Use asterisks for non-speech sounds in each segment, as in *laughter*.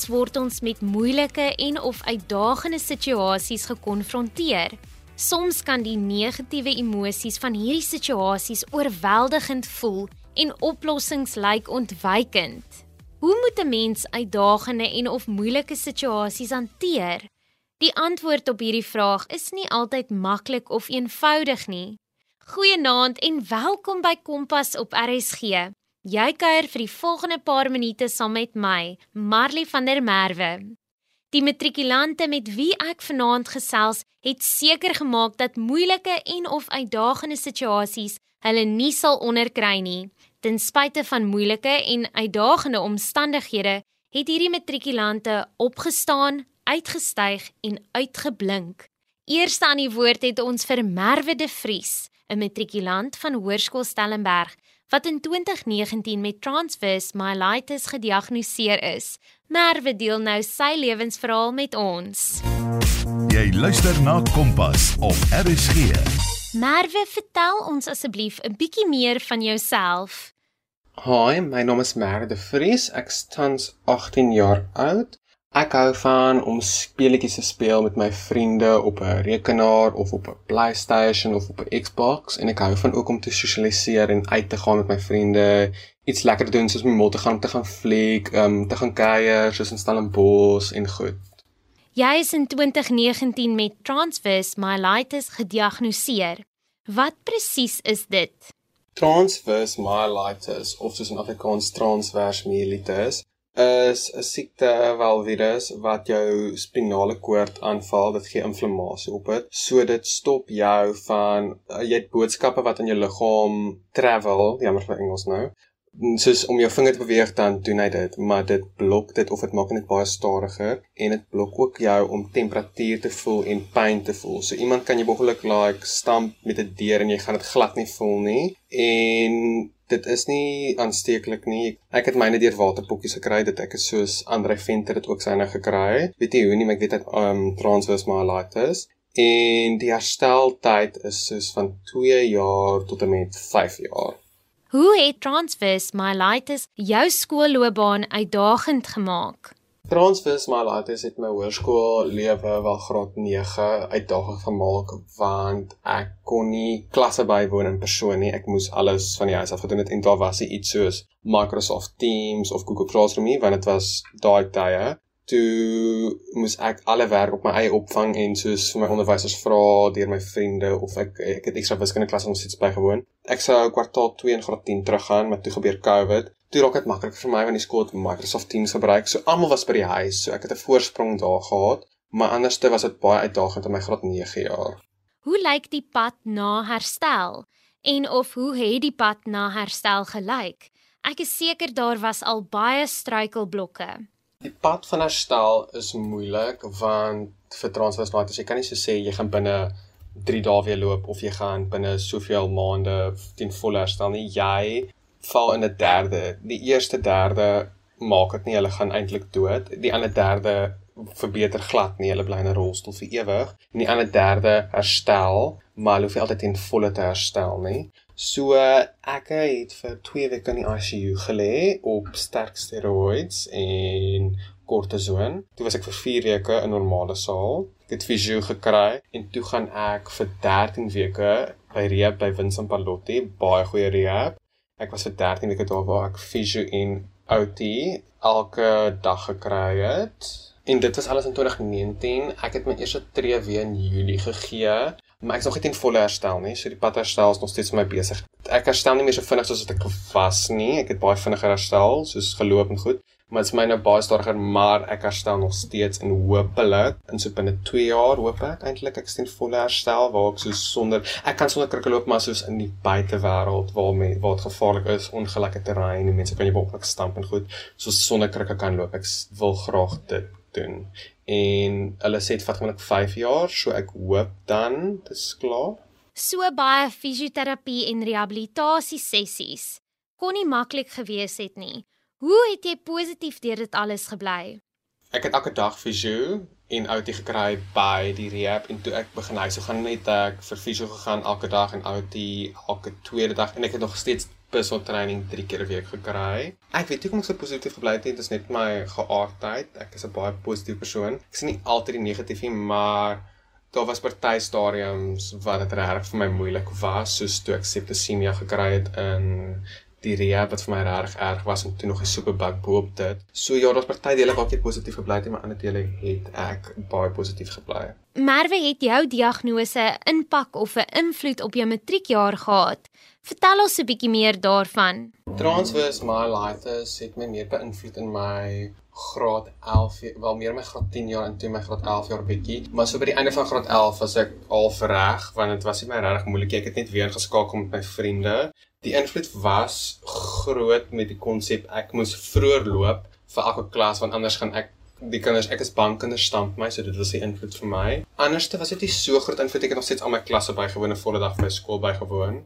Dikwels word ons met moeilike en of uitdagende situasies gekonfronteer. Soms kan die negatiewe emosies van hierdie situasies oorweldigend voel en oplossings lyk ontwykend. Hoe moet 'n mens uitdagende en of moeilike situasies hanteer? Die antwoord op hierdie vraag is nie altyd maklik of eenvoudig nie. Goeienaand en welkom by Kompas op RSG. Jy kuier vir die volgende paar minute saam met my, Marley van der Merwe. Die matrikulante met wie ek vanaand gesels, het seker gemaak dat moeilike en of uitdagende situasies hulle nie sal onderkry nie. Ten spyte van moeilike en uitdagende omstandighede, het hierdie matrikulante opgestaan, uitgestyg en uitgeblink. Eerste aan die woord het ons vir Merwe de Vries, 'n matrikulant van Hoërskool Stellenberg wat in 2019 met transverse myelitis gediagnoseer is. Merwe deel nou sy lewensverhaal met ons. Jy luister na Kompas op RSG. Merwe, vertel ons asseblief 'n bietjie meer van jouself. Hi, my naam is Merwe de Vries. Ek is tans 18 jaar oud. Ek hou van om speletjies te speel met my vriende op 'n rekenaar of op 'n PlayStation of op 'n Xbox en ek hou van ook om te sosialiseer en uit te gaan met my vriende, iets lekker te doen soos my mol te gaan te gaan fliek, um te gaan kuier soos in Stellenbosch en goed. Jy is in 2019 met transverse myelitis gediagnoseer. Wat presies is dit? Transverse myelitis of soos in Afrikaans transverse myelitis is 'n siekte wel virus wat jou spinale koord aanval, dit gee inflammasie op dit. So dit stop jou van uh, jy het boodskappe wat in jou liggaam travel, jammer vir Engels nou. Soos om jou vinger te beweeg dan doen hy dit, maar dit blok dit of dit maak net baie stadiger en dit blok ook jou om temperatuur te voel en pyn te voel. So iemand kan jy behoorlik like stamp met 'n deur en jy gaan dit glad nie voel nie. En dit is nie aansteeklik nie. Ek het myne deur waterpokkies gekry dit ek is soos Andre Venter dit ook syne gekry. Weet jy hoe nie, maar ek weet dit um transverse myelitis en die hersteltyd is soos van 2 jaar tot en met 5 jaar. Hoe het transverse myelitis jou skoolloopbaan uitdagend gemaak? Transverse myelitis het my hoërskool lewe wel graad 9 uitdagend gemaak want ek kon nie klasse bywoon in persoon nie. Ek moes alles van die huis af gedoen het en daar was iets soos Microsoft Teams of Google Classroom nie want dit was daai tye. Toe moes ek alle werk op my eie opvang en soos vir my onderwysers vra deur my vriende of ek ek het ekstra wiskunde klasse ons iets bygewoon. Ek sou kwartaal 2 in graad 10 teruggaan, maar toe gebeur COVID toe raak dit maklik vir my want die skool het Microsoft Teams gebruik. So almal was by die huis, so ek het 'n voorsprong daar gehad, maar anderste was dit baie uitdagend in my graad 9 jaar. Hoe lyk die pad na herstel? En of hoe het die pad na herstel gelyk? Ek is seker daar was al baie struikelblokke. Die pad van herstel is moeilik want vir transversnaat as jy kan nie so sê jy gaan binne 3 dae weer loop of jy gaan binne soveel maande teen volle herstel nie. Jy val in 'n derde. Die eerste derde maak dit nie hulle gaan eintlik dood. Die ander derde verbeter glad nie. Hulle bly in 'n rolstoel vir ewig. En die ander derde herstel, maar hulle hoef nie altyd in volle te herstel nie. So ek het vir 2 weke in die ICU gelê op sterk steroids en kortison. Toe was ek vir 4 weke in normale saal. Ek het fisio gekry en toe gaan ek vir 13 weke by rehab by Vincent Pallotti, baie goeie rehab. Ek was vir 13 weke daar waar ek fisio en OT elke dag gekry het. En dit was alles in 2019. Ek het my eerste tree weer in Julie gegee, maar ek is nog nie in volle herstel nie. So die pad herstel is nog steeds vir my besig. Ek herstel nie meer so vinnig soos wat ek was nie. Ek het baie vinniger herstel, soos geloop en goed maar is my nou baie stadiger maar ek herstel nog steeds en hopelik in so binne 2 jaar hoop ek eintlik ek sien volle herstel waar ek so sonder ek kan sonder krikke loop maar soos in die buitewêreld waar me, waar dit gevaarlik is ongelyke terrein en mense kan jy behoorlik stamp en goed soos sonder krikke kan loop ek wil graag dit doen. En hulle sê dit vat gewoonlik 5 jaar so ek hoop dan dit is klaar. So baie fisioterapie en rehabilitasie sessies kon nie maklik gewees het nie Hoe het jy positief deur dit alles gebly? Ek het elke dag fisio en outie gekry by die rehab en toe ek begin huis toe gaan net ek vir fisio gegaan elke dag en outie elke tweede dag en ek het nog steeds personal training 3 keer 'n week gekry. Ek weet nie hoe om so positief gebly het dit is net my geaardheid. Ek is 'n baie positiewe persoon. Ek sien nie altyd die negatief nie, maar daar was party stadiums wat dit regtig vir my moeilik was, soos toe ek septisemia gekry het in die rehab wat vir my regtig erg was en toe nog 'n superbug bo-op dit. So ja, daar's party dele waar ek positief gebly het, maar ander dele het ek baie positief gebly. Merwe het jou diagnose impak of 'n invloed op jou matriekjaar gehad. Vertel ons 'n bietjie meer daarvan. Transverse myelitis het my meer beïnvloed in my graad 11, wel meer my graad 10 jaar en toe my graad 11 jaar bietjie, maar so by die einde van graad 11 was ek al verreg want dit was nie my regtig moeilik. Ek het net weer geskakel met my vriende Die invloed was groot met die konsep ek moes vroeër loop vir elke klas want anders gaan ek die kinders ek is bang kinders stamp my so dit was die invloed vir my. Anderste was dit nie so groot invloed ek het nog steeds al my klasse bygewoon 'n volle dag by skool bygewoon.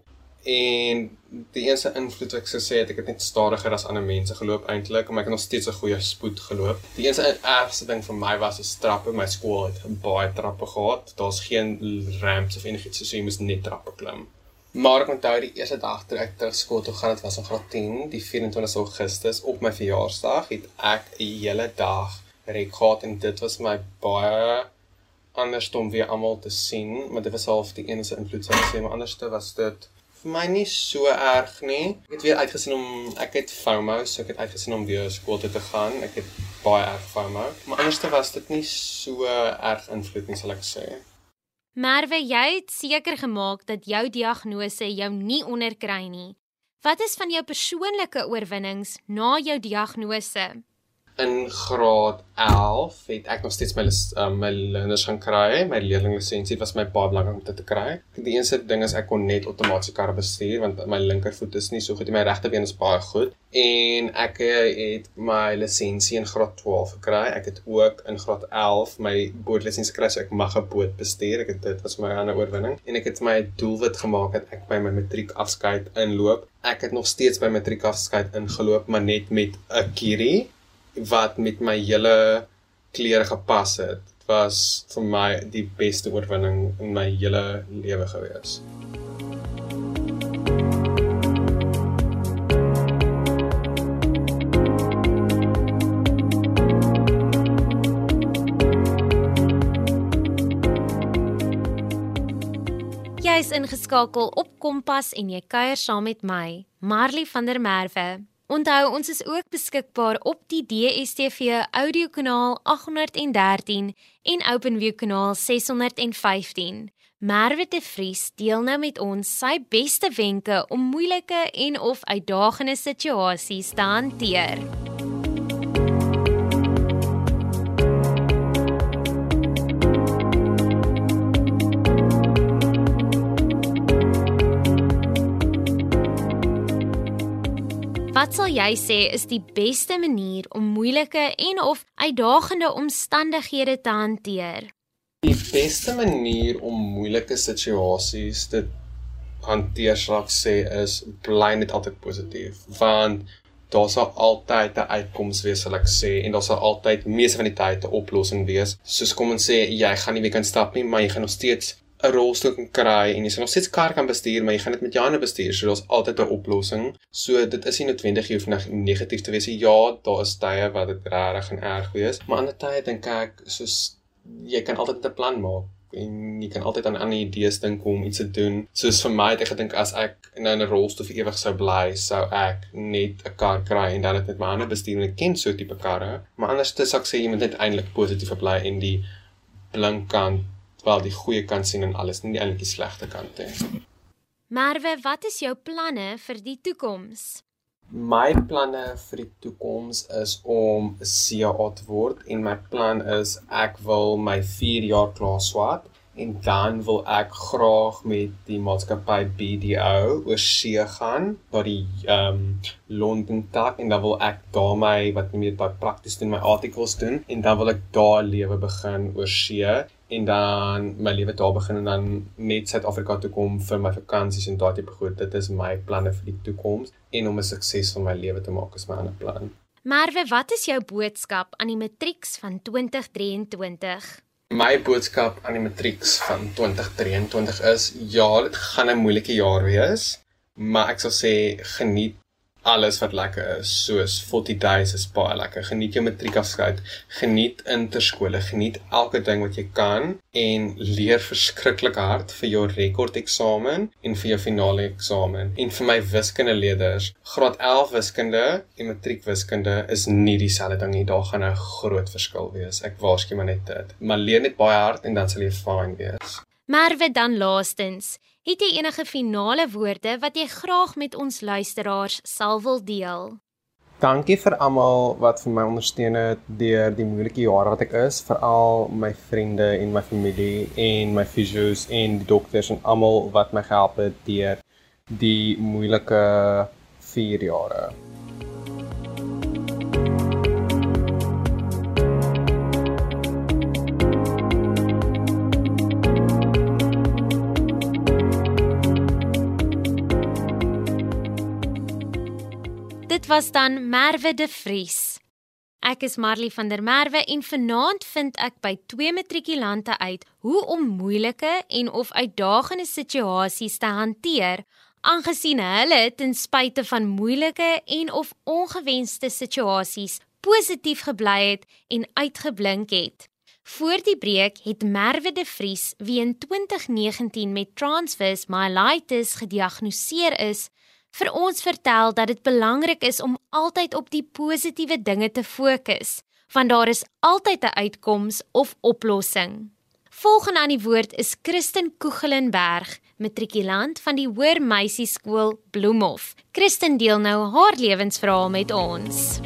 En die enigste invloed wat ek sou sê het ek het net stadiger as ander mense geloop eintlik maar ek het nog steeds 'n goeie spoed geloop. Die enigste ergste ding vir my was die trappe. My skool het baie trappe gehad. Daar's geen ramps of enigiets so jy moet net trappe klim. Maar ek onthou die eerste dag toe ek terug skool toe gaan, dit was in graad 10, die 24 Augustus op my verjaarsdag, het ek 'n hele dag rek gehad en dit was my baie anders om weer almal te sien, maar dit was half die enigste invloed sou ek sê, maar anderste was dit vir my nie so erg nie. Ek het weer uitgesien om ek het FOMO, so ek het uitgesien om weer skool toe te gaan. Ek het baie erg FOMO, maar anderste was dit nie so erg invloed nie, sal ek sê. Merwe, jy het seker gemaak dat jou diagnose jou nie onderkry nie. Wat is van jou persoonlike oorwinnings na jou diagnose? In graad 11 het ek nog steeds my um, my leerders gaan kry. My leerlinglisensie was my baie belangrik om dit te kry. Die enigste ding is ek kon net outomatiese karre bestuur want my linkervoet is nie so goed nie. My regterbeen is baie goed. En ek het my lisensie in graad 12 gekry. Ek het ook in graad 11 my bootlisensie gekry so ek mag 'n boot bestuur. Ek het dit was my ander oorwinning en ek het my doelwit gemaak dat ek by my matriek afskeid inloop. Ek het nog steeds by matriek afskeid ingeloop, maar net met 'n kierie wat met my hele klere gepas het. Dit was vir my die beste oorwinning in my hele lewe gewees. Jy is ingeskakel op Kompas en jy kuier saam met my, Marley van der Merwe. Onthou, ons is ook beskikbaar op die DStv audiokanaal 813 en OpenView kanaal 615. Merwe de Vries deel nou met ons sy beste wenke om moeilike en of uitdagende situasies te hanteer. Wat sal jy sê is die beste manier om moeilike en of uitdagende omstandighede te hanteer? Die beste manier om moeilike situasies te hanteer, sal ek sê, is bly net altyd positief, want daar sal altyd 'n uitkoms wees, sal ek sê, en daar sal altyd meeste van die tyd 'n oplossing wees. Soos kom ons sê, jy gaan nie weer kan stap nie, maar jy gaan nog steeds 'n rolstoel kan kry en jy sal nog steeds kar kan bestuur, maar jy gaan dit met jou hande bestuur. So daar's altyd 'n oplossing. So dit is nie noodwendig jy hoef net negatief te wees. Ja, daar is tye wat dit regtig en erg wees, maar ander tye dink ek soos jy kan altyd 'n plan maak en jy kan altyd aan ander idees dink om iets te doen. Soos vir my het ek gedink as ek nou in 'n rolstoel vir ewig sou bly, sou ek net 'n kar kry en dan dit met my hande bestuur en ek ken so tipe karre. Maar anders te sê jy moet net eintlik positief bly en die blink kant wel die goeie kant sien en alles, nie eintlik die slegte kant nie. Merwe, wat is jou planne vir die toekoms? My planne vir die toekoms is om 'n CA te word en my plan is ek wil my 4 jaar klaar swat en dan wil ek graag met die maatskappy BDO oor see gaan na die ehm um, Londen tak en dan wil ek daar my wat meer by prakties doen my artikels doen en dan wil ek daar lewe begin oor see en dan my lewe daar begin en dan net Suid-Afrika toe kom vir my vakansies en daardie begroot. Dit is my planne vir die toekoms en om 'n sukses van my lewe te maak is my ander plan. Merwe, wat is jou boodskap aan die matrieks van 2023? My boodskap aan die matrieks van 2023 is ja, dit gaan 'n moeilike jaar wees, maar ek sal sê geniet alles wat lekker is, soos 40 days is baie lekker. Geniet jou matriekafskeid, geniet interskole, geniet elke ding wat jy kan en leer verskriklik hard vir jou rekordeksamen en vir jou finale eksamen. En vir my wiskundeleerders, graad 11 wiskunde en matriekwiskunde is nie dieselfde ding nie. Daar gaan 'n groot verskil wees. Ek waarsku maar net dit. Maar leer net baie hard en dan sal jy fyn wees. Merwe dan laastens, het jy enige finale woorde wat jy graag met ons luisteraars sal wil deel? Dankie vir almal wat vir my ondersteun het deur die moeilike jare wat ek is, veral my vriende en my familie en my fisios en die dokters en almal wat my gehelp het deur die moeilike 4 jare. Was dan Merwe de Vries. Ek is Marley van der Merwe en vanaand vind ek by twee matrikulante uit hoe om moeilike en of uitdagende situasies te hanteer, aangesien hulle ten spyte van moeilike en of ongewenste situasies positief gebly het en uitgeblink het. Voor die breek het Merwe de Vries, wie in 2019 met transverse myelitis gediagnoseer is, vir ons vertel dat dit belangrik is om altyd op die positiewe dinge te fokus, want daar is altyd 'n uitkoms of oplossing. Volgende aan die woord is Christen Koegelenberg, matrikulant van die Hoër Meisieskool Bloemhof. Christen deel nou haar lewensverhaal met ons.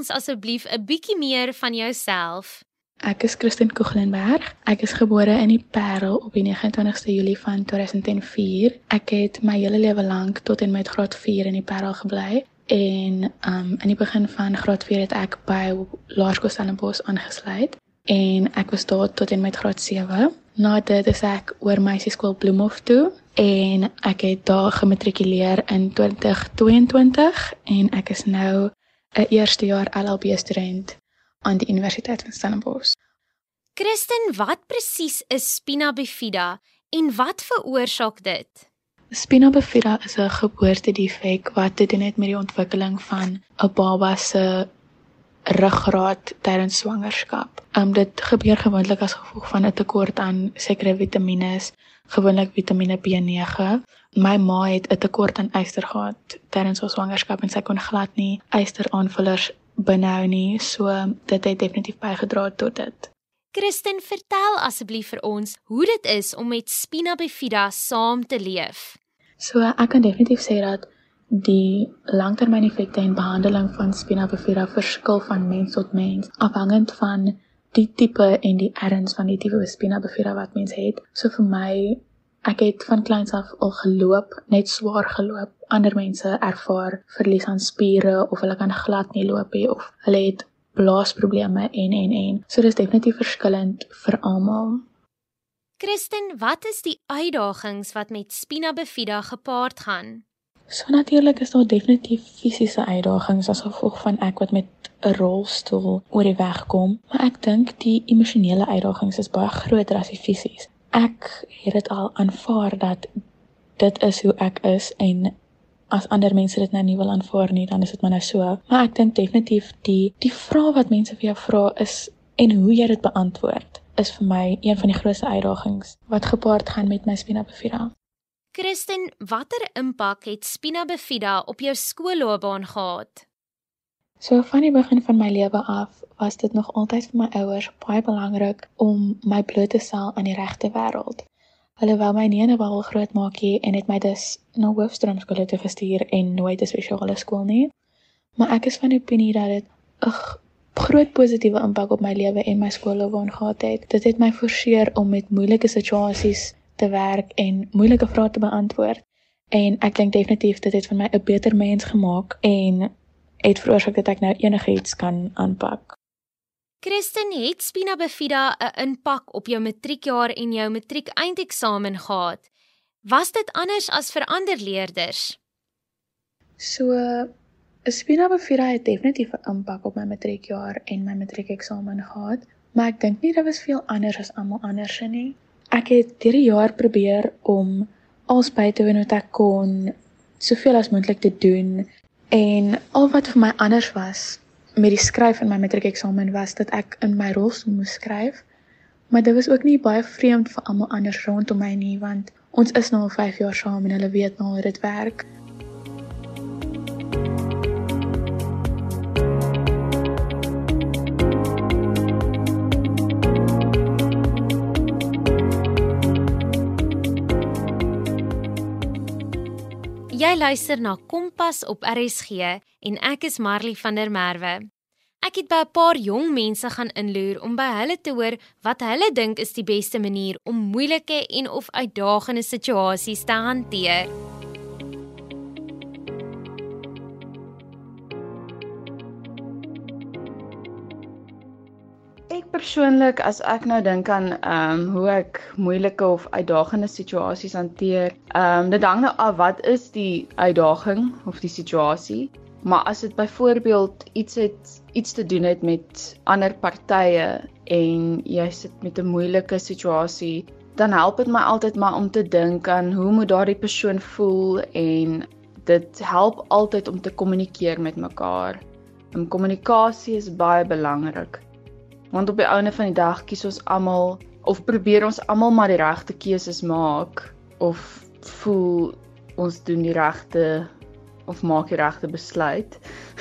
Ons asseblief 'n bietjie meer van jouself. Ek is Christen Koeglenberg. Ek is gebore in die Parel op die 29ste Julie van 2004. Ek het my hele lewe lank tot en met graad 4 in die Parel gebly en um in die begin van graad 4 het ek by Laerskool Stellenbosch aangesluit en ek was daar tot en met graad 7. Na dit is ek oor meisieskool Bloemhof toe en ek het daar gematrikuleer in 2022 en ek is nou 'n eerste jaar LLB student aan die Universiteit van Stellenbosch. Christen, wat presies is spina bifida en wat veroorsaak dit? Spina bifida is 'n geboortedefek wat te doen het met die ontwikkeling van 'n baba se ruggraat tydens swangerskap. Um dit gebeur gewoonlik as gevolg van 'n tekort aan sekere vitamiene, gewoonlik Vitamiene B9. My ma het 'n tekort aan yster gehad tydens haar swangerskap en sy kon glad nie ysteraanvullers binhou nie, so dit het definitief bygedra tot dit. Christen, vertel asseblief vir ons hoe dit is om met spina bifida saam te leef. So ek kan definitief sê dat die langtermyneffekte en behandeling van spina bifida verskil van mens tot mens afhangend van die tipe en die erns van die tipe spina bifida wat mens het. So vir my, ek het van kleins af al geloop, net swaar geloop. Ander mense ervaar verlies aan spiere of hulle kan glad nie loop nie of hulle het blaasprobleme en en en. So dis definitief verskillend vir almal. Christen, wat is die uitdagings wat met spina bifida gepaard gaan? So natuurlik is daar definitief fisiese uitdagings as gevolg van ek wat met 'n rolstoel oor die weg kom, maar ek dink die emosionele uitdagings is baie groter as die fisies. Ek het dit al aanvaar dat dit is hoe ek is en as ander mense dit nou nie wil aanvaar nie, dan is dit maar nou so. Maar ek dink definitief die die vrae wat mense vir jou vra is en hoe jy dit beantwoord is vir my een van die grootste uitdagings wat gepaard gaan met my spina bifida. Christen, watter impak het spina bifida op jou skoolloopbaan gehad? So van die begin van my lewe af was dit nog altyd vir my ouers baie belangrik om my bloot te stel aan die regte wêreld. Hulle wou my nie in 'n bubble grootmaak nie en het my dus na hoofstroomskole toe gestuur en nooit 'n spesiale skool nie. Maar ek is van die opinie dat dit 'n groot positiewe impak op my lewe en my skoolloopbaan gehad het. Dit het my forceer om met moeilike situasies te werk en moeilike vrae te beantwoord. En ek dink definitief dit het van my 'n beter mens gemaak en het veroorsaak dat ek nou enigiets kan aanpak. Christen het spina bifida 'n impak op jou matriekjaar en jou matriek eindeksamen gehad. Was dit anders as vir ander leerders? So Spina bifida het definitief 'n impak op my matriekjaar en my matriekeksamen gehad, maar ek dink nie dit was veel anders as almal anders nie. Ek het hierdie jaar probeer om als by te doen wat ek kon, soveel as moontlik te doen en al wat vir my anders was met die skryf in my matriekeksamen was dat ek in my rolstoel moes skryf. Maar dit was ook nie baie vreemd vir almal anders rondom my nie want ons is nou al 5 jaar saam en hulle weet nou hoe dit werk. Luister na Kompas op RSG en ek is Marley van der Merwe. Ek het by 'n paar jong mense gaan inloer om by hulle te hoor wat hulle dink is die beste manier om moeilike en of uitdagende situasies te hanteer. Persoonlik as ek nou dink aan ehm um, hoe ek moeilike of uitdagende situasies hanteer, ehm um, dit hang nou af wat is die uitdaging of die situasie. Maar as dit byvoorbeeld iets het iets te doen het met ander partye en jy sit met 'n moeilike situasie, dan help dit my altyd maar om te dink aan hoe moet daardie persoon voel en dit help altyd om te kommunikeer met mekaar. En kommunikasie is baie belangrik. Want op die einde van die dag kies ons almal of probeer ons almal maar die regte keuses maak of voel ons doen die regte of maak die regte besluit.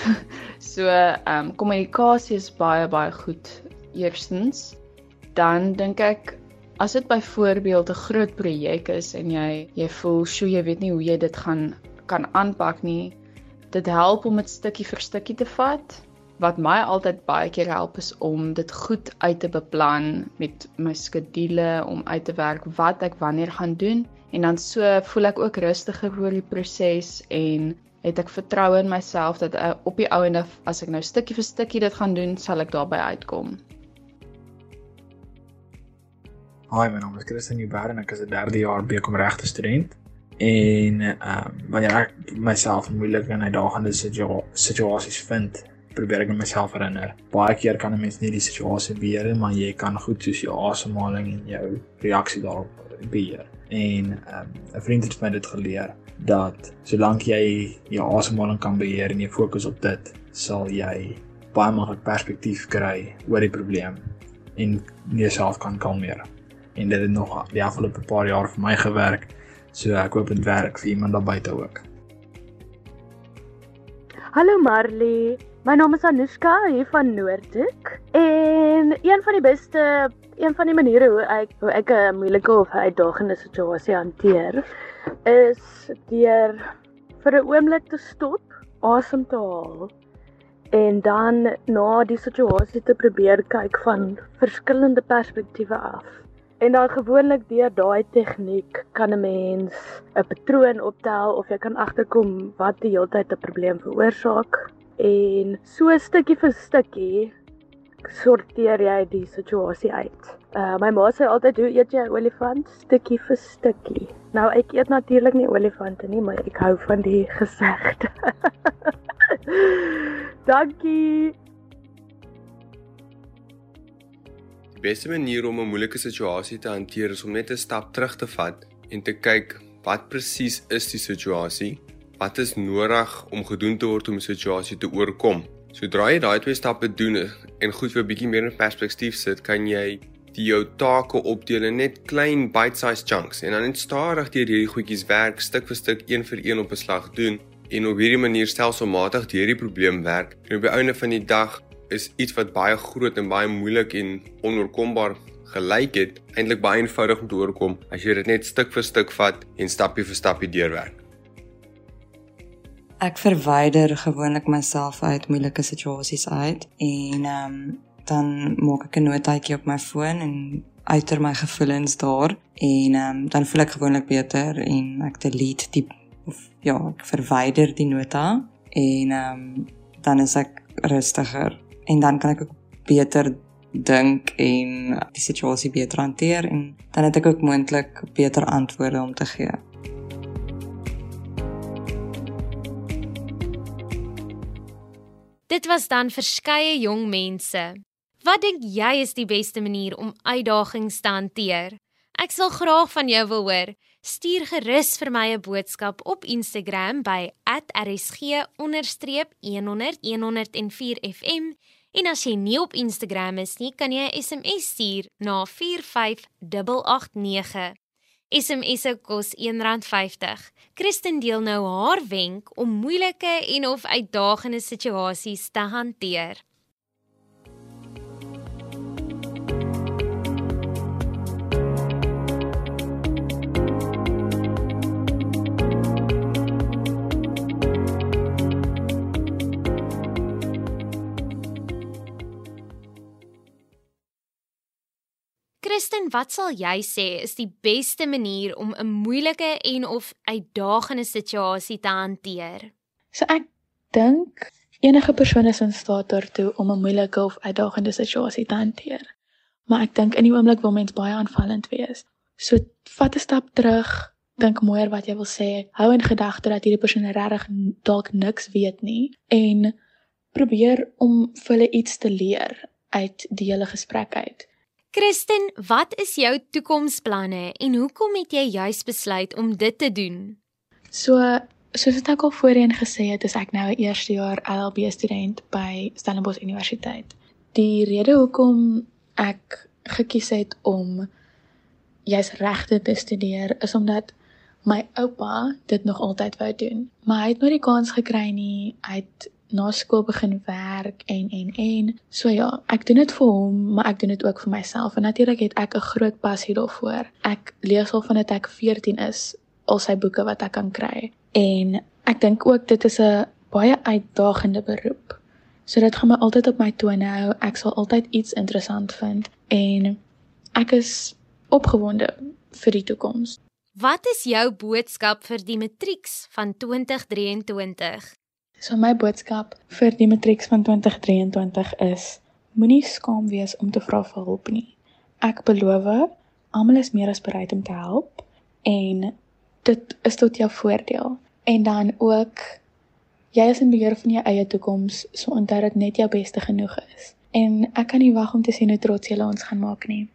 *laughs* so ehm um, kommunikasie is baie baie goed. Eerstens dan dink ek as dit byvoorbeeld 'n groot projek is en jy jy voel sjo jy weet nie hoe jy dit gaan kan aanpak nie. Dit help om dit stukkie vir stukkie te vat wat my altyd baie keer help is om dit goed uit te beplan met my skedules om uit te werk wat ek wanneer gaan doen en dan so voel ek ook rustiger oor die proses en het ek vertroue in myself dat uh, op die ouende as ek nou stukkie vir stukkie dit gaan doen sal ek daarby uitkom. Hi, my naam is Christian Nieuwberg en ek is 'n derde jaar BCom regte student. En ehm um, wanneer ek myself in moeilike en uitdagende situasies vind, probeer ek myself herinner. Baie keer kan 'n mens nie die situasie beheer nie, maar jy kan goed soos jou asemhaling en jou reaksie daarop beheer. En ehm, 'n um, vriend het my dit geleer dat solank jy jou asemhaling kan beheer en jy fokus op dit, sal jy baie maklik perspektief kry oor die probleem en jouself kan kalmeer. En dit het nog die afgelope paar jaar vir my gewerk. So ek hoop dit werk vir iemand daar buite ook. Hallo Marley, My naam is Anushka hier van Noordhoek en een van die beste een van die maniere hoe ek hoe ek 'n moeilike of uitdagende situasie hanteer is deur vir 'n oomblik te stop, asem te haal en dan na die situasie te probeer kyk van verskillende perspektiewe af. En dan gewoonlik deur daai tegniek kan 'n mens 'n patroon optel of jy kan agterkom wat die hele tyd 'n probleem veroorsaak en so stukkie vir stukkie sorteer jy die situasie uit. Uh my ma sê altyd hoe eet jy 'n olifant stukkie vir stukkie. Nou ek eet natuurlik nie olifante nie, maar ek hou van die *laughs* gesegde. Dankie. Die beste manier om 'n moeilike situasie te hanteer is om net 'n stap terug te vat en te kyk wat presies is die situasie wat is nodig om gedoen te word om 'n situasie te oorkom. Sodra jy daai twee stappe doen en goed vir 'n bietjie meer in perspektief sit, kan jy die jou take opdeel in net klein bite-sized chunks en dan net stadig deur hierdie goedjies werk, stuk vir stuk, een vir een op 'n slag doen en op hierdie manier stelselmatig deur die probleem werk. En op die einde van die dag is iets wat baie groot en baie moeilik en onoorkombaar gelyk het, eintlik baie eenvoudig om te oorkom as jy dit net stuk vir stuk vat en stappie vir stappie deurwerk. Ek verwyder gewoonlik myself uit moeilike situasies uit en ehm um, dan maak ek 'n notaatjie op my foon en uiter my gevoelens daar en ehm um, dan voel ek gewoonlik beter en ek delete die of ja, ek verwyder die nota en ehm um, dan is ek rustiger en dan kan ek ook beter dink en die situasie beter hanteer en dan het ek ook moontlik beter antwoorde om te gee. Dit was dan verskeie jong mense. Wat dink jy is die beste manier om uitdagings te hanteer? Ek sal graag van jou wil hoor. Stuur gerus vir my 'n boodskap op Instagram by @rsg_100104fm en as jy nie op Instagram is nie, kan jy 'n SMS stuur na 45889. SMS se kos R1.50. Kristen deel nou haar wenk om moeilike en of uitdagende situasies te hanteer. Kristen, wat sal jy sê is die beste manier om 'n moeilike en of uitdagende situasie te hanteer? So ek dink enige persoon is in staat daartoe om 'n moeilike of uitdagende situasie te hanteer. Maar ek dink in die oomblik wil mens baie aanvallend wees. So vat 'n stap terug, dink mooier wat jy wil sê. Hou in gedagte dat hierdie persoon regtig dalk niks weet nie en probeer om vir hulle iets te leer uit die hele gesprek uit. Kristen, wat is jou toekomsplanne en hoekom het jy juis besluit om dit te doen? So, soos ek al voorheen gesê het, is ek nou 'n eerstejaar LLB student by Stellenbosch Universiteit. Die rede hoekom ek gekies het om jy's regte te studeer is omdat my oupa dit nog altyd wou doen, maar hy het nooit die kans gekry nie. Hy het na skool begin werk en en en so ja, ek doen dit vir hom, maar ek doen dit ook vir myself en natuurlik het ek 'n groot passie daarvoor. Ek lees al vandat ek 14 is al sy boeke wat ek kan kry. En ek dink ook dit is 'n baie uitdagende beroep. So dit gaan my altyd op my tone hou. Ek sal altyd iets interessant vind en ek is opgewonde vir die toekoms. Wat is jou boodskap vir die matrieks van 2023? So my boodskap vir die matrieks van 2023 is: Moenie skaam wees om te vra vir hulp nie. Ek beloof, almal is meer as bereid om te help en dit is tot jou voordeel. En dan ook jy is in beheer van jou eie toekoms, so onthou dat net jou beste genoeg is. En ek kan nie wag om te sien hoe trots jy ons gaan maak nie.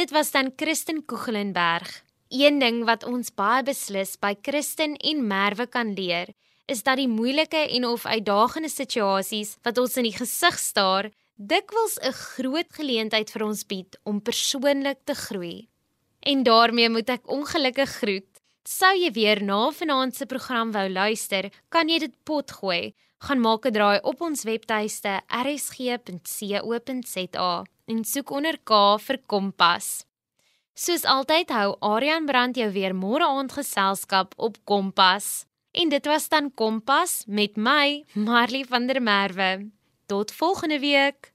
Dit was dan Kristen Koegelenberg. Een ding wat ons baie beslis by Kristen en Merwe kan leer, is dat die moeilike en of uitdagende situasies wat ons in die gesig staar, dikwels 'n groot geleentheid vir ons bied om persoonlik te groei. En daarmee moet ek ongelukkig groet. Sou jy weer na vanaand se program wou luister, kan jy dit potgooi. Gaan maak 'n draai op ons webtuiste rsg.co.za en soek onder K vir Kompas. Soos altyd hou Aryan Brand jou weer môre aand geselskap op Kompas. En dit was dan Kompas met my, Marley van der Merwe. Tot volgende week.